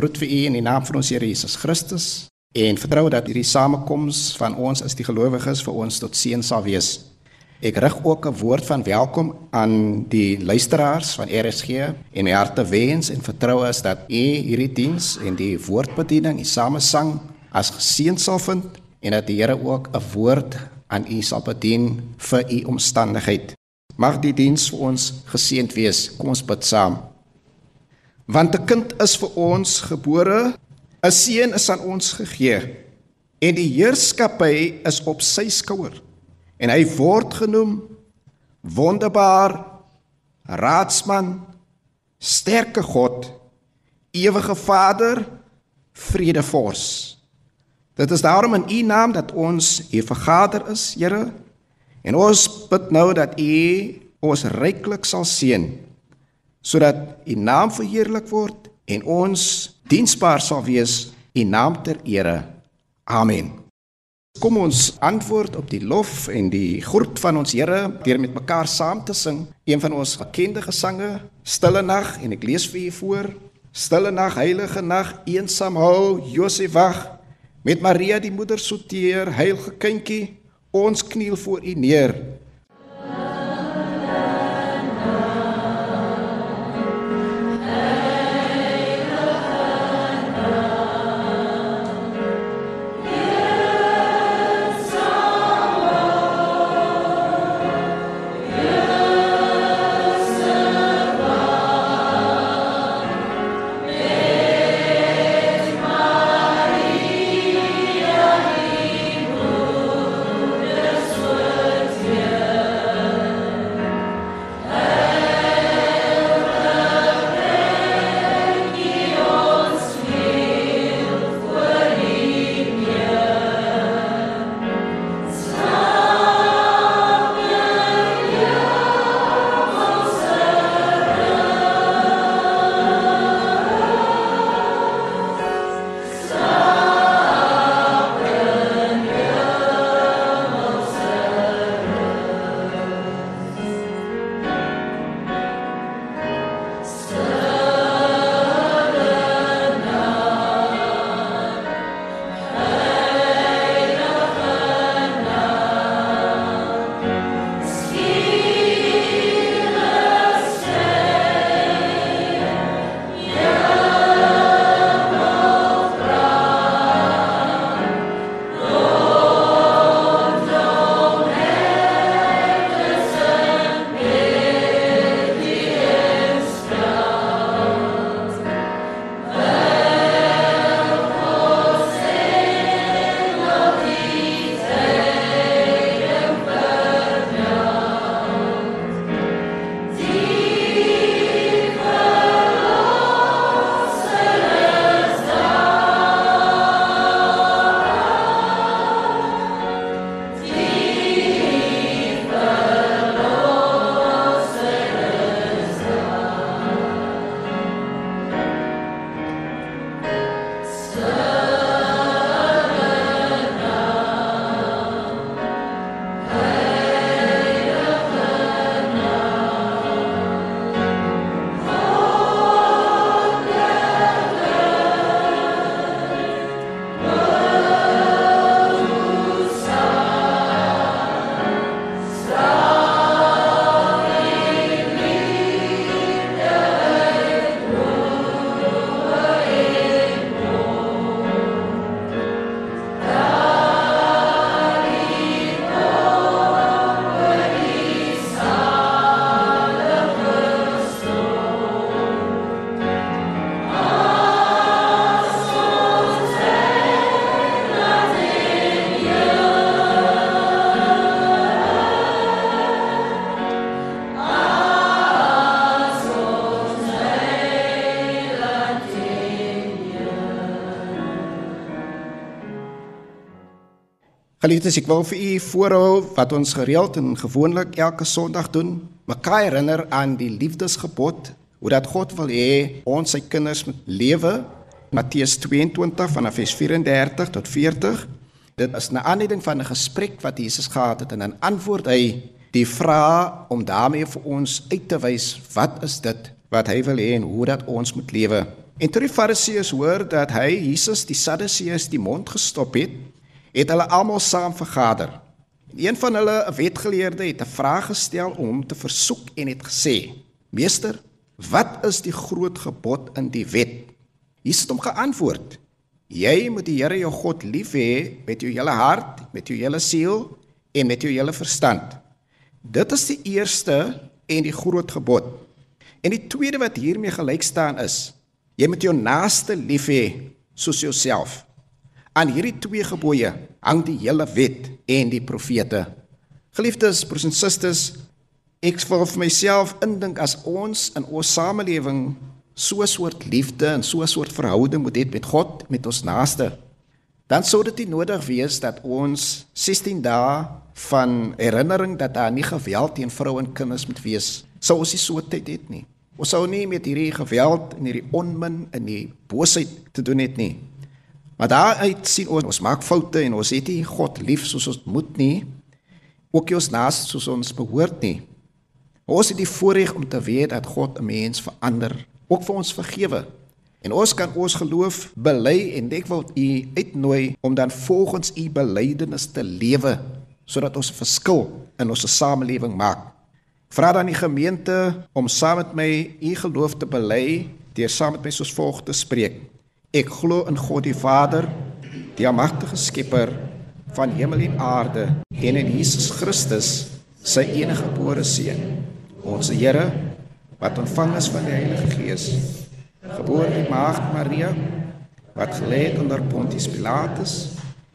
groet vir u in die naam van ons Here Jesus Christus en vertrou dat hierdie samekoms van ons as die gelowiges vir ons tot seën sal wees. Ek rig ook 'n woord van welkom aan die luisteraars van RSG en my harte wens en vertrou is dat u hierdie diens en die woordbediening, die samesang as geseën sal vind en dat die Here ook 'n woord aan u sal bedien vir u omstandigheid. Mag die diens vir ons geseënd wees. Kom ons bid saam. Want 'n kind is vir ons gebore, 'n seun is aan ons gegee en die heerskappy is op sy skouer. En hy word genoem wonderbaar raadsman sterke God ewige Vader vredevors dit is daarom in u naam dat ons hier vergader is Here. En ons bid nou dat u ons ryklik sal seën sodat u naam verheerlik word en ons diensbaar sal wees u naam ter ere amen Kom ons antwoord op die lof en die groet van ons Here deur met mekaar saam te sing. Een van ons bekende gesange, Stille Nag en ek lees vir u voor. Stille nag, heilige nag, eensaam hou Josef wag met Maria die moeder so teer, heilige kindjie, ons kniel voor u neer. Geliefdes, ek wil vir u voorhou wat ons gereeld en gewoonlik elke Sondag doen, mekaar herinner aan die liefdesgebod, hoe dat God wil hê ons sy kinders moet lewe. Matteus 22 vanaf vers 34 tot 40. Dit is 'n aanleiding van 'n gesprek wat Jesus gehad het en dan antwoord hy die vraag om daarmee vir ons uit te wys wat is dit wat hy wil hê en hoe dat ons moet lewe. En toe die Fariseërs hoor dat hy Jesus die Sadduseërs die mond gestop het, het hulle almal saam vergader. En een van hulle, 'n wetgeleerde, het 'n vraag gestel om hom te versoek en het gesê: "Meester, wat is die groot gebod in die wet?" Jesus het hom geantwoord: "Jy moet die Here jou God lief hê met jou hele hart, met jou hele siel en met jou hele verstand. Dit is die eerste en die groot gebod. En die tweede wat hiermee gelyk staan is: jy moet jou naaste lief hê soos jouself." Aan hierdie twee gebooie hang die hele wet en die profete. Geliefdes broers en susters, ek wil vir myself indink as ons in ons samelewing so 'n soort liefde en so 'n soort verhouding moet hê met God, met ons naaste, dan sou dit nodig wees dat ons 16 dae van herinnering dat daar nie geweld teen vroue en kinders moet wees, sou ons nie so tyd het nie. Ons sou nie met hierdie geweld en hierdie onmin en die boosheid te doen het nie. Maar daaruit sien ons ons maak foute en ons het nie God lief soos ons moet nie. Ook ons naas soos ons behoort nie. Ons het die voorreg om te weet dat God 'n mens verander, ook vir ons vergewe. En ons kan ons geloof bely en ek wil u uitnooi om dan volgens u belydenis te lewe sodat ons 'n verskil in ons samelewing maak. Vra dan die gemeente om saam met my u geloof te bely deur saam met my soos volg te spreek. Ek glo in God die Vader, die almagtige Skepper van hemel en aarde, en in Jesus Christus, sy enige gebore seun, ons Here wat ontvang is van die Heilige Gees, gebore uit Maagd Maria, wat gelê het onder Pontius Pilatus,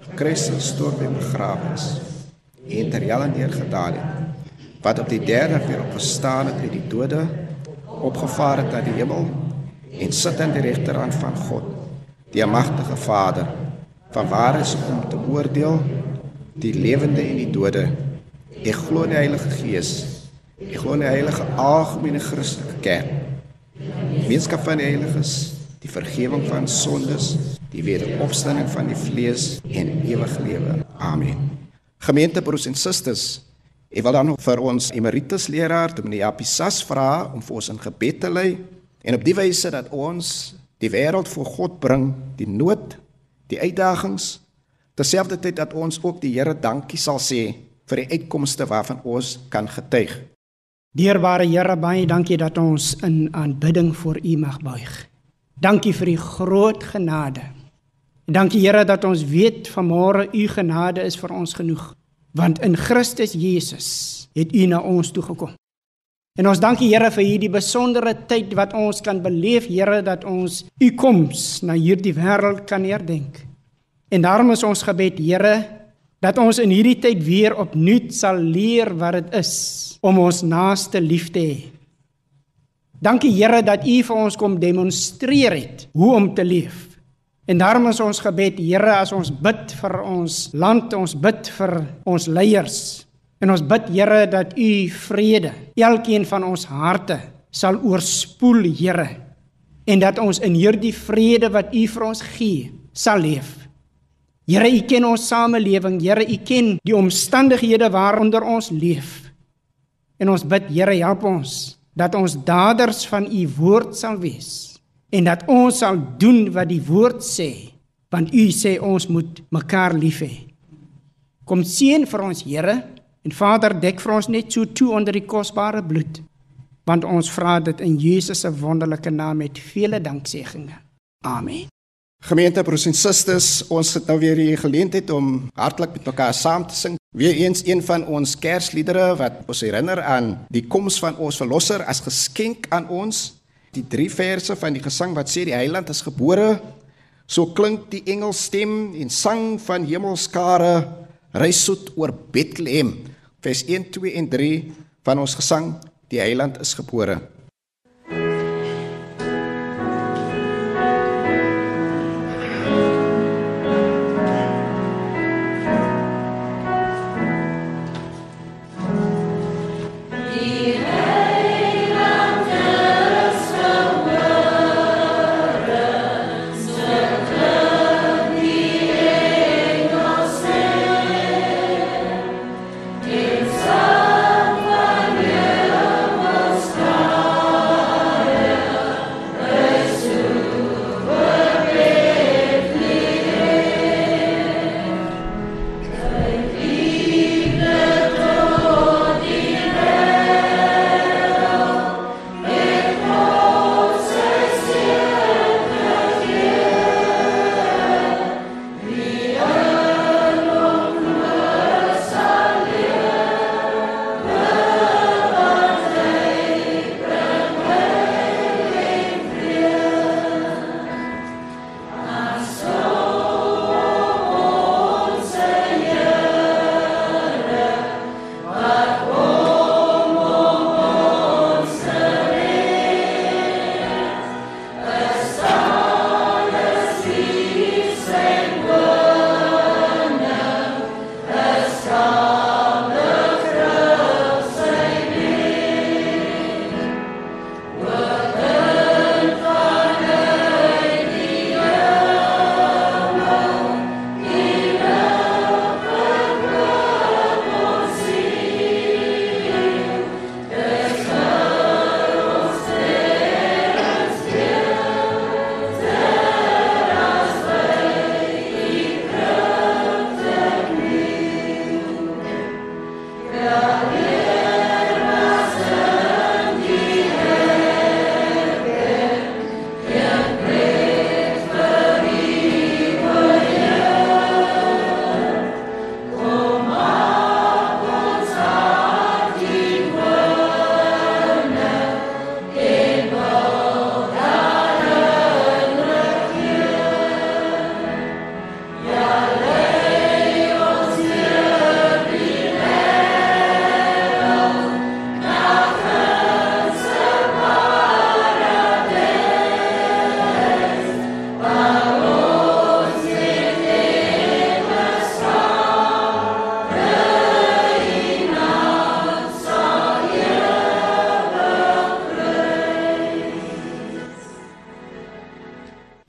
gekruisig, gestorwe en begrawe is, en ter hel neergedaal het, wat op die derde weer opgestaan het uit die dode, opgevaar het na die hemel en sit aan die regterhand van God die magtige Vader, van waar is om te oordeel die lewende en die dode. Ek glo in die Heilige Gees. Ek glo in die heilige algemene Christelike kerk. Gemeenskap van die heiliges, die vergifnis van sondes, die wederopstanding van die vlees en ewige lewe. Amen. Gemeente broers en susters, ek wil dan vir ons emeritus leraar, Dominee Apisas vra om vir ons in gebed te lei en op die wyse dat ons die wêreld voor God bring, die nood, die uitdagings, terselfdertyd dat ons ook die Here dankie sal sê vir die uitkomste waarvan ons kan getuig. Dierbare Here, baie dankie dat ons in aanbidding voor U mag buig. Dankie vir U groot genade. Dankie Here dat ons weet vanmôre U genade is vir ons genoeg, want in Christus Jesus het U na ons toe gekom. En ons dankie Here vir hierdie besondere tyd wat ons kan beleef, Here, dat ons u koms na hierdie wêreld kan herdenk. En daarom is ons gebed, Here, dat ons in hierdie tyd weer opnuut sal leer wat dit is om ons naaste lief te hê. Dankie Here dat u vir ons kom demonstreer het hoe om te leef. En daarom is ons gebed, Here, as ons bid vir ons land, ons bid vir ons leiers, En ons bid Here dat U vrede elkeen van ons harte sal oorspoel, Here. En dat ons in hierdie vrede wat U vir ons gee, sal leef. Here, U ken ons samelewing. Here, U ken die omstandighede waaronder ons leef. En ons bid Here, help ons dat ons daders van U woord sal wees en dat ons sal doen wat die woord sê, want U sê ons moet mekaar lief hê. Kom seën vir ons, Here. En Vader, dek vir ons net so toe onder die kosbare bloed, want ons vra dit in Jesus se wonderlike naam met vele dankseggings. Amen. Gemeente broers en susters, ons het nou weer hier geleentheid om hartlik met mekaar saam te sing. Weer eens een van ons Kersliedere wat ons herinner aan die koms van ons verlosser as geskenk aan ons. Die drie verse van die gesang wat sê die heiland is gebore. So klink die engelstem en sang van hemelskare reis soet oor Bethlehem vers 1 2 en 3 van ons gesang die heiland is gebore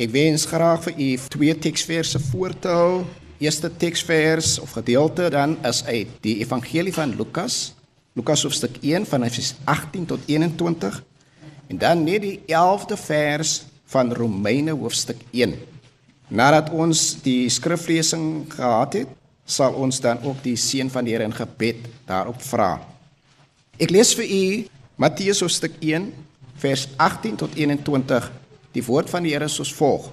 wens graag vir u twee teksverse voor te hou. Eerste teksvers of gedeelte dan is uit die Evangelie van Lukas, Lukas hoofstuk 1 van vers 18 tot 21 en dan net die 11de vers van Romeine hoofstuk 1. Nadat ons die skriflesing gehad het, sal ons dan ook die seën van die Here in gebed daarop vra. Ek lees vir u Matteus hoofstuk 1 vers 18 tot 21. Die woord van die Here is soos volg: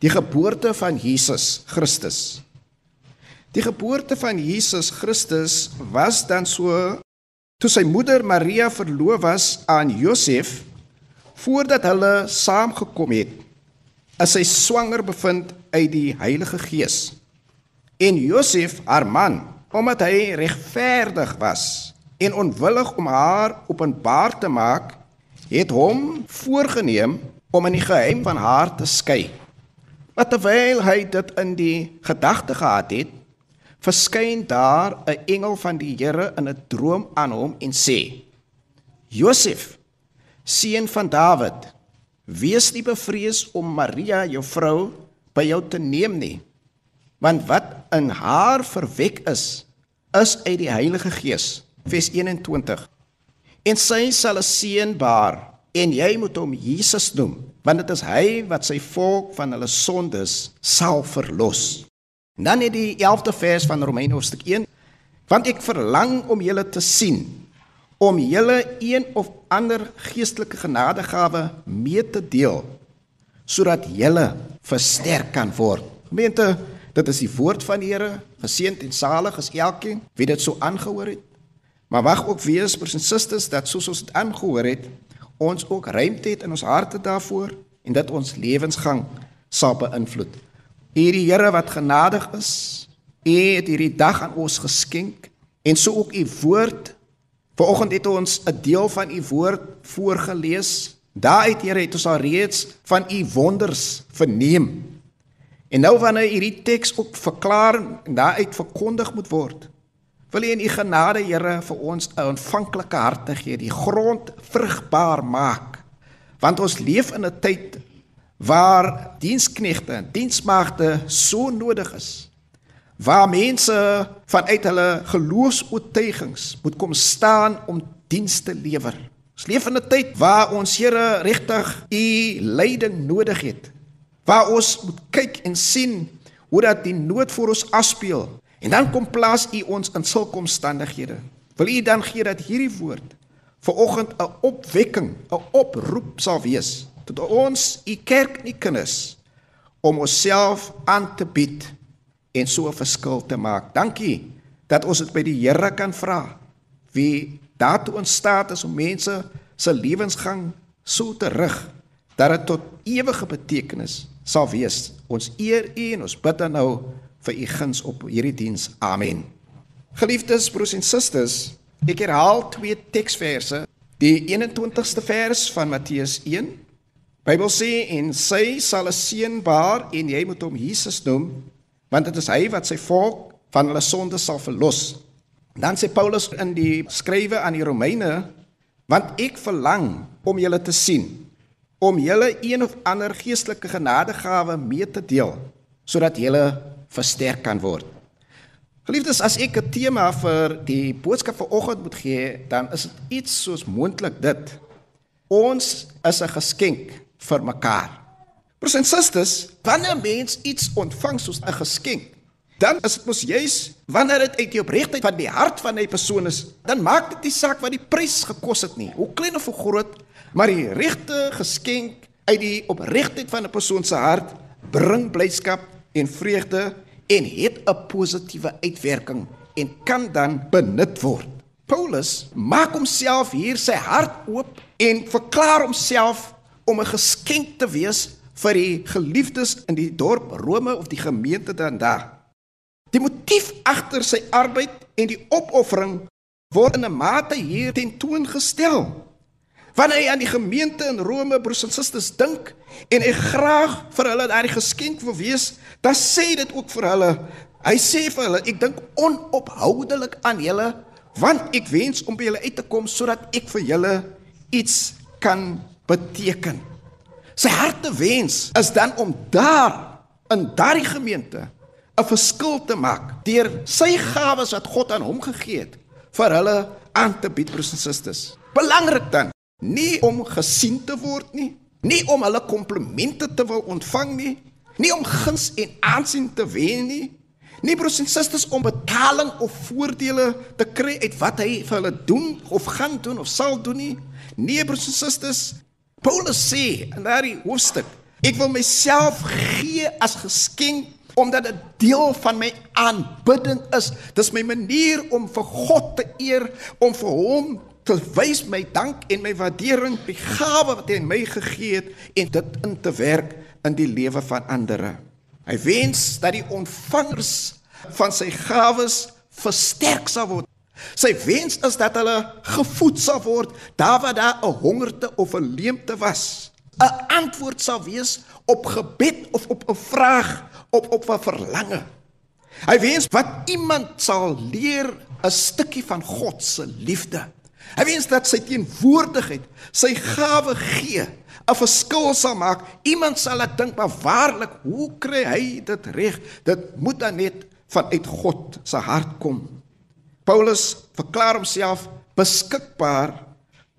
Die geboorte van Jesus Christus. Die geboorte van Jesus Christus was dan so toe sy moeder Maria verloof was aan Josef voordat hulle saamgekom het. As sy swanger bevind uit die Heilige Gees. En Josef, haar man, omdat hy regverdig was en onwillig om haar openbaar te maak, het hom voorgenem om in die geheim van haar te skei. Maar terwyl hy dit in die gedagte gehad het, verskyn daar 'n engel van die Here in 'n droom aan hom en sê: Josef, seun van Dawid, wees nie bevrees om Maria, jou vrou, by jou te neem nie, want wat in haar verwek is, is uit die Heilige Gees. Vers 21. En sy sal 'n seun baar en jy moet hom Jesus noem want dit is hy wat sy volk van hulle sondes sal verlos. En dan het die 11de vers van Romeine hoofstuk 1 want ek verlang om julle te sien om julle een of ander geestelike genadegawe mee te deel sodat julle versterk kan word. Gemeente, dit is die woord van die Here, geseënd en salig is elkeen wie dit so aangehoor het. Maar wag ook wees broers en susters dat soos ons dit aangehoor het, ons ook ruimte het in ons harte daarvoor en dat ons lewensgang sal beïnvloed. Hierdie Here wat genadig is, U het hierdie dag aan ons geskenk en so ook U woord. Vanoggend het ons 'n deel van U woord voorgeles. Daaruit Here het ons al reeds van U wonders verneem. En nou wanneer hierdie teks ook verklaar en daaruit verkondig moet word, Wil U in U genade, Here, vir ons 'n ontvanklike hart gee, die grond vrugbaar maak. Want ons leef in 'n tyd waar diensknegte en diensmagte so nodig is. Waar mense vanuit hulle geloofs-oortuigings moet kom staan om diens te lewer. Ons leef in 'n tyd waar ons Here regtig U leiding nodig het. Waar ons moet kyk en sien hoe dat die nood vir ons afspeel En dan kom plaas u ons in sulke omstandighede. Wil u dan gee dat hierdie woord vir oggend 'n opwekking, 'n oproep sal wees tot ons u kerk en kinders om onsself aan te bied en so 'n verskil te maak. Dankie dat ons dit by die Here kan vra. Wie daartoe in staat is om mense se lewensgang so te rig dat dit tot ewige betekenis sal wees. Ons eer u en ons bid dan nou vir u guns op hierdie diens. Amen. Geliefdes broers en susters, ek herhaal twee teksverse. Die 21ste vers van Matteus 1. Bybel sê en sy sal 'n seun baar en jy moet hom Jesus noem, want dit is hy wat sy volk van hulle sondes sal verlos. Dan sê Paulus in die skrywe aan die Romeine, want ek verlang om julle te sien om julle een of ander geestelike genadegawe mee te deel sodat julle versterk kan word. Geliefdes, as ek 'n tema vir die boodskap vanoggend moet gee, dan is dit iets soos moontlik dit. Ons is 'n geskenk vir mekaar. Broers en susters, wanneer 'n mens iets ontvang soos 'n geskenk, dan is dit mos juis wanneer dit uit die opregtheid van die hart van 'n persoon is, dan maak dit nie saak wat die prys gekos het nie, hoe klein of hoe groot, maar die regte geskenk uit die opregtheid van 'n persoon se hart bring blydskap en vreugde en het 'n positiewe uitwerking en kan dan benut word. Paulus maak homself hier sy hart oop en verklaar homself om 'n geskenk te wees vir die geliefdes in die dorp Rome of die gemeente dan daar. Die motief agter sy arbeid en die opoffering word in 'n mate hier tentoongestel. Wanneer hy aan die gemeente in Rome broers en susters dink en hy graag vir hulle daardie geskenk wil wees, dan sê dit ook vir hulle. Hy sê vir hulle, ek dink onophoudelik aan julle want ek wens om by julle uit te kom sodat ek vir julle iets kan beteken. Sy harte wens is dan om daar in daardie gemeente 'n verskil te maak deur sy gawes wat God aan hom gegee het vir hulle aan te bied broers en susters. Belangrik dan, nie om gesien te word nie, nie om hulle komplimente te wil ontvang nie, nie om guns en aansien te wen nie, nie broers en susters om betaling of voordele te kry uit wat hy vir hulle doen of gaan doen of sal doen nie. Nee broers en susters, Paulus sê in daardie hoofstuk, ek wil myself gee as geskenk omdat dit deel van my aanbidding is. Dis my manier om vir God te eer, om vir hom wys my dank en my waardering vir die gawe wat hy my gegee het en dit in te werk in die lewe van ander. Hy wens dat die ontvangers van sy gawes versterk sal word. Sy wens is dat hulle gevoed sal word daar waar daar 'n hongerte of 'n leemte was. 'n Antwoord sal wees op gebed of op 'n vraag op op 'n verlange. Hy wens wat iemand sal leer 'n stukkie van God se liefde. Hy wens dat sy teenwoordigheid, sy gawe gee, 'n verskil sal maak. Iemand sal dit dink, maar waarlik, hoe kry hy dit reg? Dit moet dan net vanuit God se hart kom. Paulus verklaar homself beskikbaar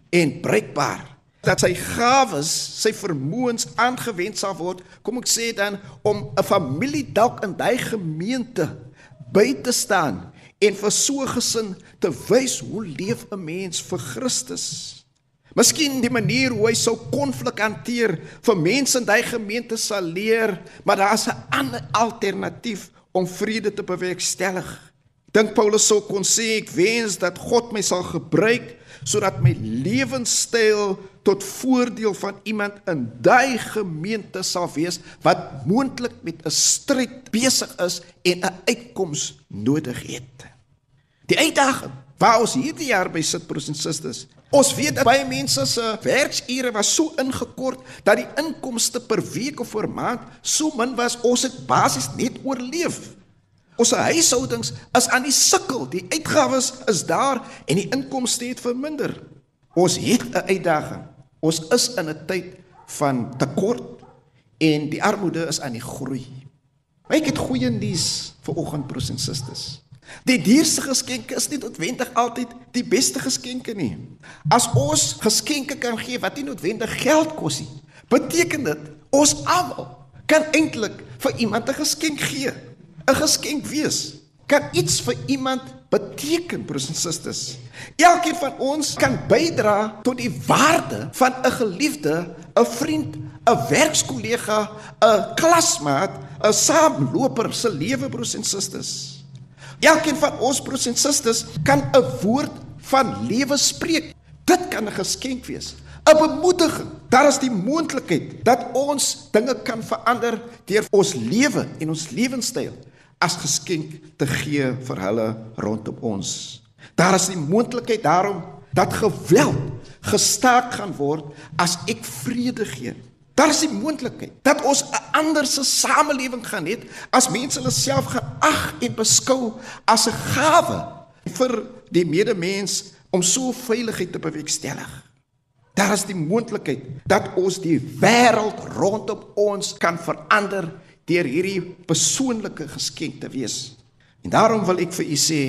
en bruikbaar dat sy gawes, sy vermoëns aangewend sal word, kom ek sê dan om 'n familie dalk in daai gemeente by te staan en vir so gesin te wys hoe leef 'n mens vir Christus. Miskien die manier hoe hy sou konflik hanteer vir mense in daai gemeente sal leer, maar daar's 'n ander alternatief om vrede te bewerkstellig. Dink Paulus sou kon sê ek wens dat God my sal gebruik sodat my lewenstyl tot voordeel van iemand in daai gemeente sal wees wat moontlik met 'n stryd besig is en 'n uitkoms nodig het. Die uitdaging waar ons hierdie jaar by sit broers en susters, ons weet dat baie mense se werksure was so ingekort dat die inkomste per week of per maand so min was ons het basies net oorleef. Ons huishoudings is aan die sukkel. Die uitgawes is daar en die inkomste het verminder. Ons het 'n uitdaging. Ons is in 'n tyd van tekort en die armoede is aan die groei. Ek het goeie nuus vir oggend broers en susters. Die duurste geskenke is nie noodwendig altyd die beste geskenke nie. As ons geskenke kan gee wat nie noodwendig geld kos nie, beteken dit ons almal kan eintlik vir iemand 'n geskenk gee. 'n geskenk wees. Kan iets vir iemand beteken, broers en susters. Elkeen van ons kan bydra tot die waarde van 'n geliefde, 'n vriend, 'n werkskollega, 'n klasmaat, 'n saamloper se lewe, broers en susters. Elkeen van ons broers en susters kan 'n woord van lewe spreek. Dit kan 'n geskenk wees. 'n bemoediging. Daar is die moontlikheid dat ons dinge kan verander deur ons lewe en ons lewenstyl as geskenk te gee vir hulle rondom ons. Daar is die moontlikheid daarom dat geweld gestaak gaan word as ek vrede gee. Daar is die moontlikheid dat ons 'n ander se samelewing gaan hê as mense hulle self geag en beskou as 'n gawe vir die medemens om so veiligheid te bewerkstellig. Daar is die moontlikheid dat ons die wêreld rondom ons kan verander deur hierdie persoonlike geskenk te wees. En daarom wil ek vir u sê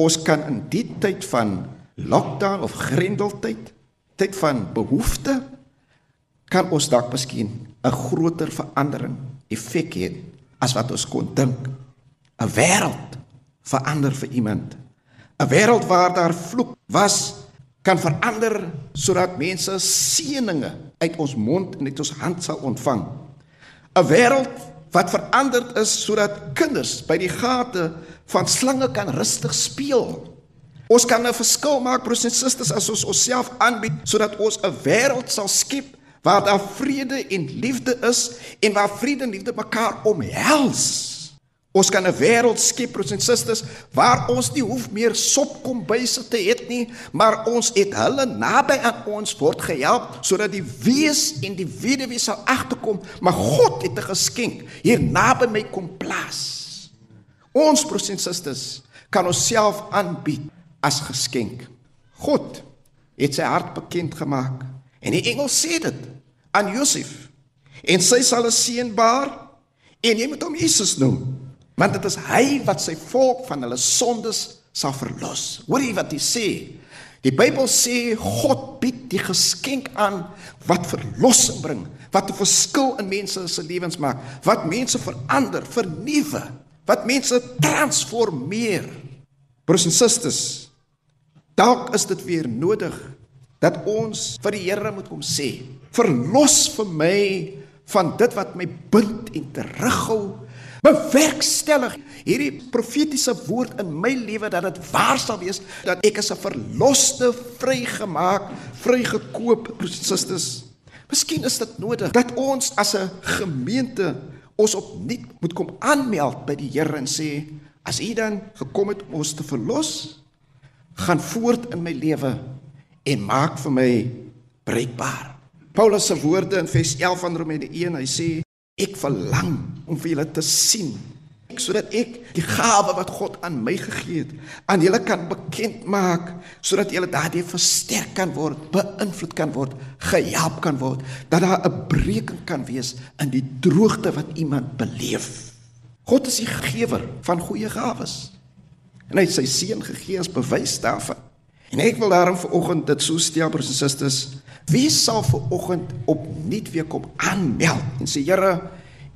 ons kan in die tyd van lockdown of grendeltyd, tyd van behoefte kan ons dalk miskien 'n groter verandering effek hê as wat ons kon dink. 'n Wêreld verander vir iemand. 'n Wêreld waar daar vloek was kan verander sodat mense seëninge uit ons mond en uit ons hand sal ontvang. 'n wêreld wat veranderd is sodat kinders by die gate van slange kan rustig speel. Ons kan 'n verskil maak broers en susters as ons onsself aanbied sodat ons 'n wêreld sal skep waar daar vrede en liefde is en waar vrede en liefde mekaar omhels. Ons kan 'n wêreld skep, broers en susters, waar ons nie hoef meer sopkombuise te hê nie, maar ons het hulle naby aan ons word gehelp sodat die wees en die weduwee sal agterkom, maar God het 'n geskenk hier naby my kom plaas. Ons broers en susters kan onsself aanbied as geskenk. God het sy hart bekend gemaak en die engel sê dit aan Josef. En sy sal 'n seun baar en jy moet hom Jesus noem, want dit is hy wat sy volk van hulle sondes sal verlos. Hoor jy wat hy sê? Die Bybel sê God bied die geskenk aan wat verlossing bring, wat 'n verskil in mense se lewens maak, wat mense verander, vernuwe, wat mense transformeer. Broers en susters, dalk is dit weer nodig dat ons vir die Here moet kom sê, verlos vir my van dit wat my bind en terughou bewerkstellig hierdie profetiese woord in my lewe dat dit waar sal wees dat ek as 'n verloste, vrygemaak, vrygekoop susters. Miskien is dit nodig dat ons as 'n gemeente ons opnuut moet kom aanmeld by die Here en sê as U dan gekom het om ons te verlos, gaan voort in my lewe en maak vir my breekbaar. Paulus se woorde in vers 11 van Romeine 1, hy sê Ek verlang om vir julle te sien sodat ek die gawe wat God aan my gegee het aan julle kan bekend maak sodat julle daardie versterk kan word, beïnvloed kan word, gehelp kan word, dat daar 'n breking kan wees in die droogte wat iemand beleef. God is die gewer van goeie gawes. En hy het sy seun gegee as bewys daarvan. En ek wil daarom vanoggend dit so stel broers en susters, wie sal vanoggend opnuut weer kom aanmeld en sê Here,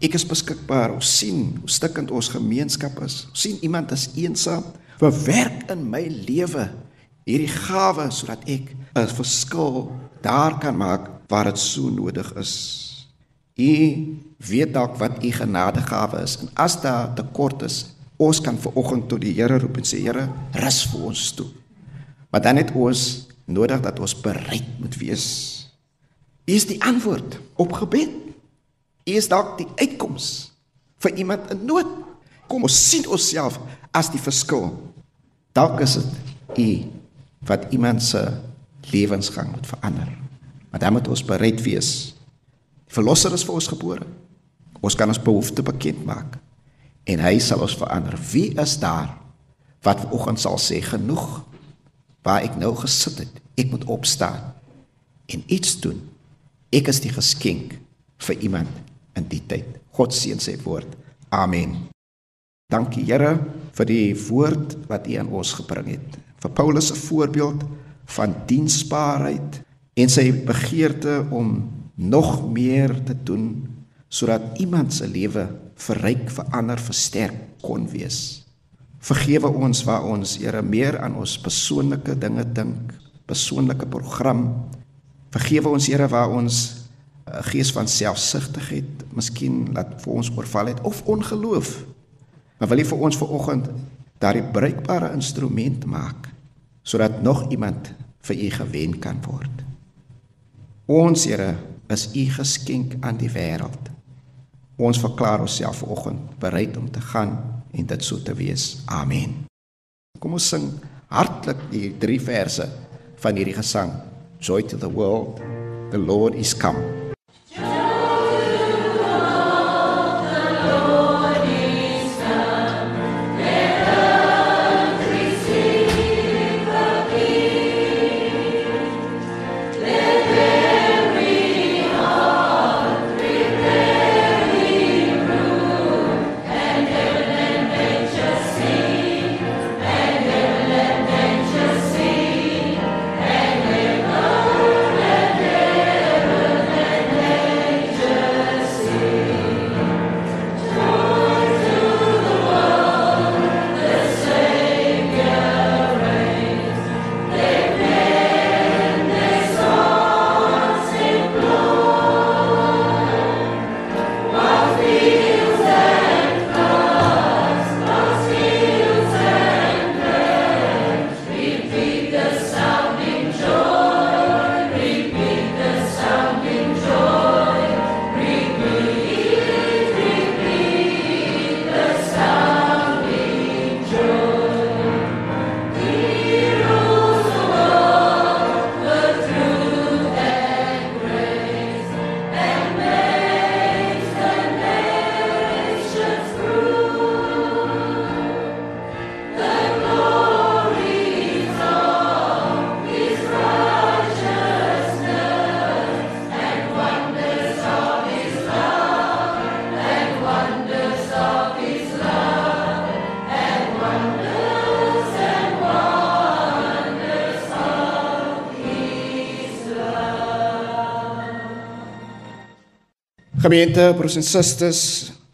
ek is beskikbaar. Ons sien hoe stikkend ons gemeenskap is. Ons sien iemand is eensaam. Bewerk in my lewe hierdie gawe sodat ek 'n verskil daar kan maak waar dit so nodig is. U weet dalk wat u genadegawe is en as daar tekort is, ons kan vanoggend tot die Here roep en sê Here, rus vir ons toe. Maar dan het ons nodig dat ons bereid moet wees. U is die antwoord op gebed. U is dalk die uitkoms vir iemand in nood. Kom ons sien onsself as die verskil. Dalk is dit u wat iemand se lewensgang moet verander. Maar dan moet ons bereid wees. Die verlosser is vir ons gebore. Ons kan ons behoeftes bekend maak en hy sal ons verander. Wie is daar wat vanoggend sal sê genoeg? Waar ek nou gesit het. Ek moet opstaan en iets doen. Ek is die geskenk vir iemand in die tyd. God seën sy woord. Amen. Dankie Here vir die woord wat U aan ons gebring het. Vir Paulus se voorbeeld van diensbaarheid en sy begeerte om nog meer te doen sodat iemand se lewe verryk, verander, versterk kon wees. Vergewe ons waar ons Here meer aan ons persoonlike dinge dink, persoonlike program. Vergewe ons Here waar ons 'n gees van selfsugtigheid miskien laat vir ons oorval het of ongeloof. Maar wil U vir ons vanoggend daardie bruikbare instrument maak sodat nog iemand vir U gewen kan word. Ons Here is U geskenk aan die wêreld. Ons verklaar onsself vanoggend bereid om te gaan en dit so te wees. Amen. Kom ons sing hartlik die drie verse van hierdie gesang. Joy to the world. The Lord is come. Gemeente, broers en susters,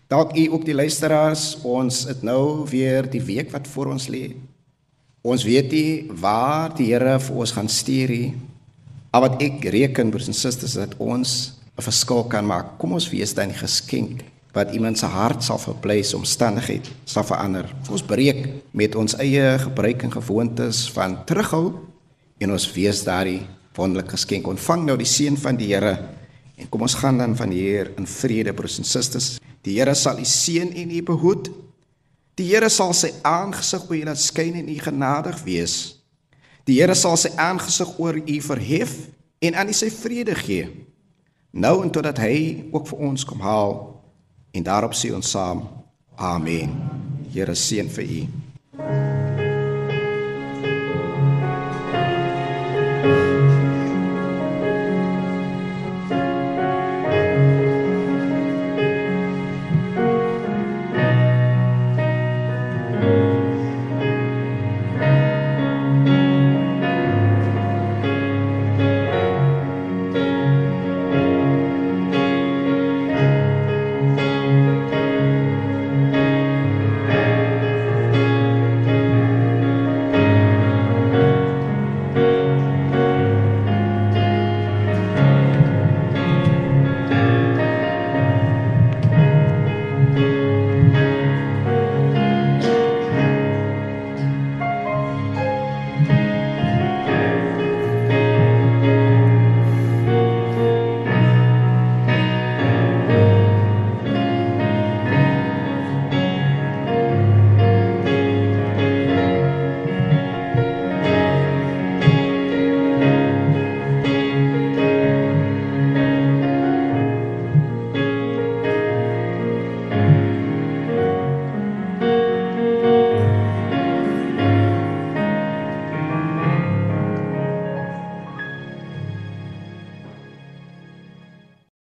dalk u ook die luisteraars, ons het nou weer die week wat voor ons lê. Ons weet nie waar die Here vir ons gaan stuur nie. Maar wat ek reken broers en susters dat ons 'n verskil kan maak. Kom ons wees dan geskenk wat iemand se hart sal verpleis, omstandigheid sal verander. Ons breek met ons eie gebruik en gewoontes van terughou en ons wees daardie wonderlike geskenk. Ontvang nou die seën van die Here en kom ons gaan dan van hier in vrede broers en susters. Die Here sal u seën en u behoed. Die Here sal sy aangesig oor laat skyn en u genadig wees. Die Here sal sy aangesig oor u verhef en aan u sy vrede gee. Nou en totdat hy ook vir ons kom haal en daarop sê ons saam amen. Here seën vir u.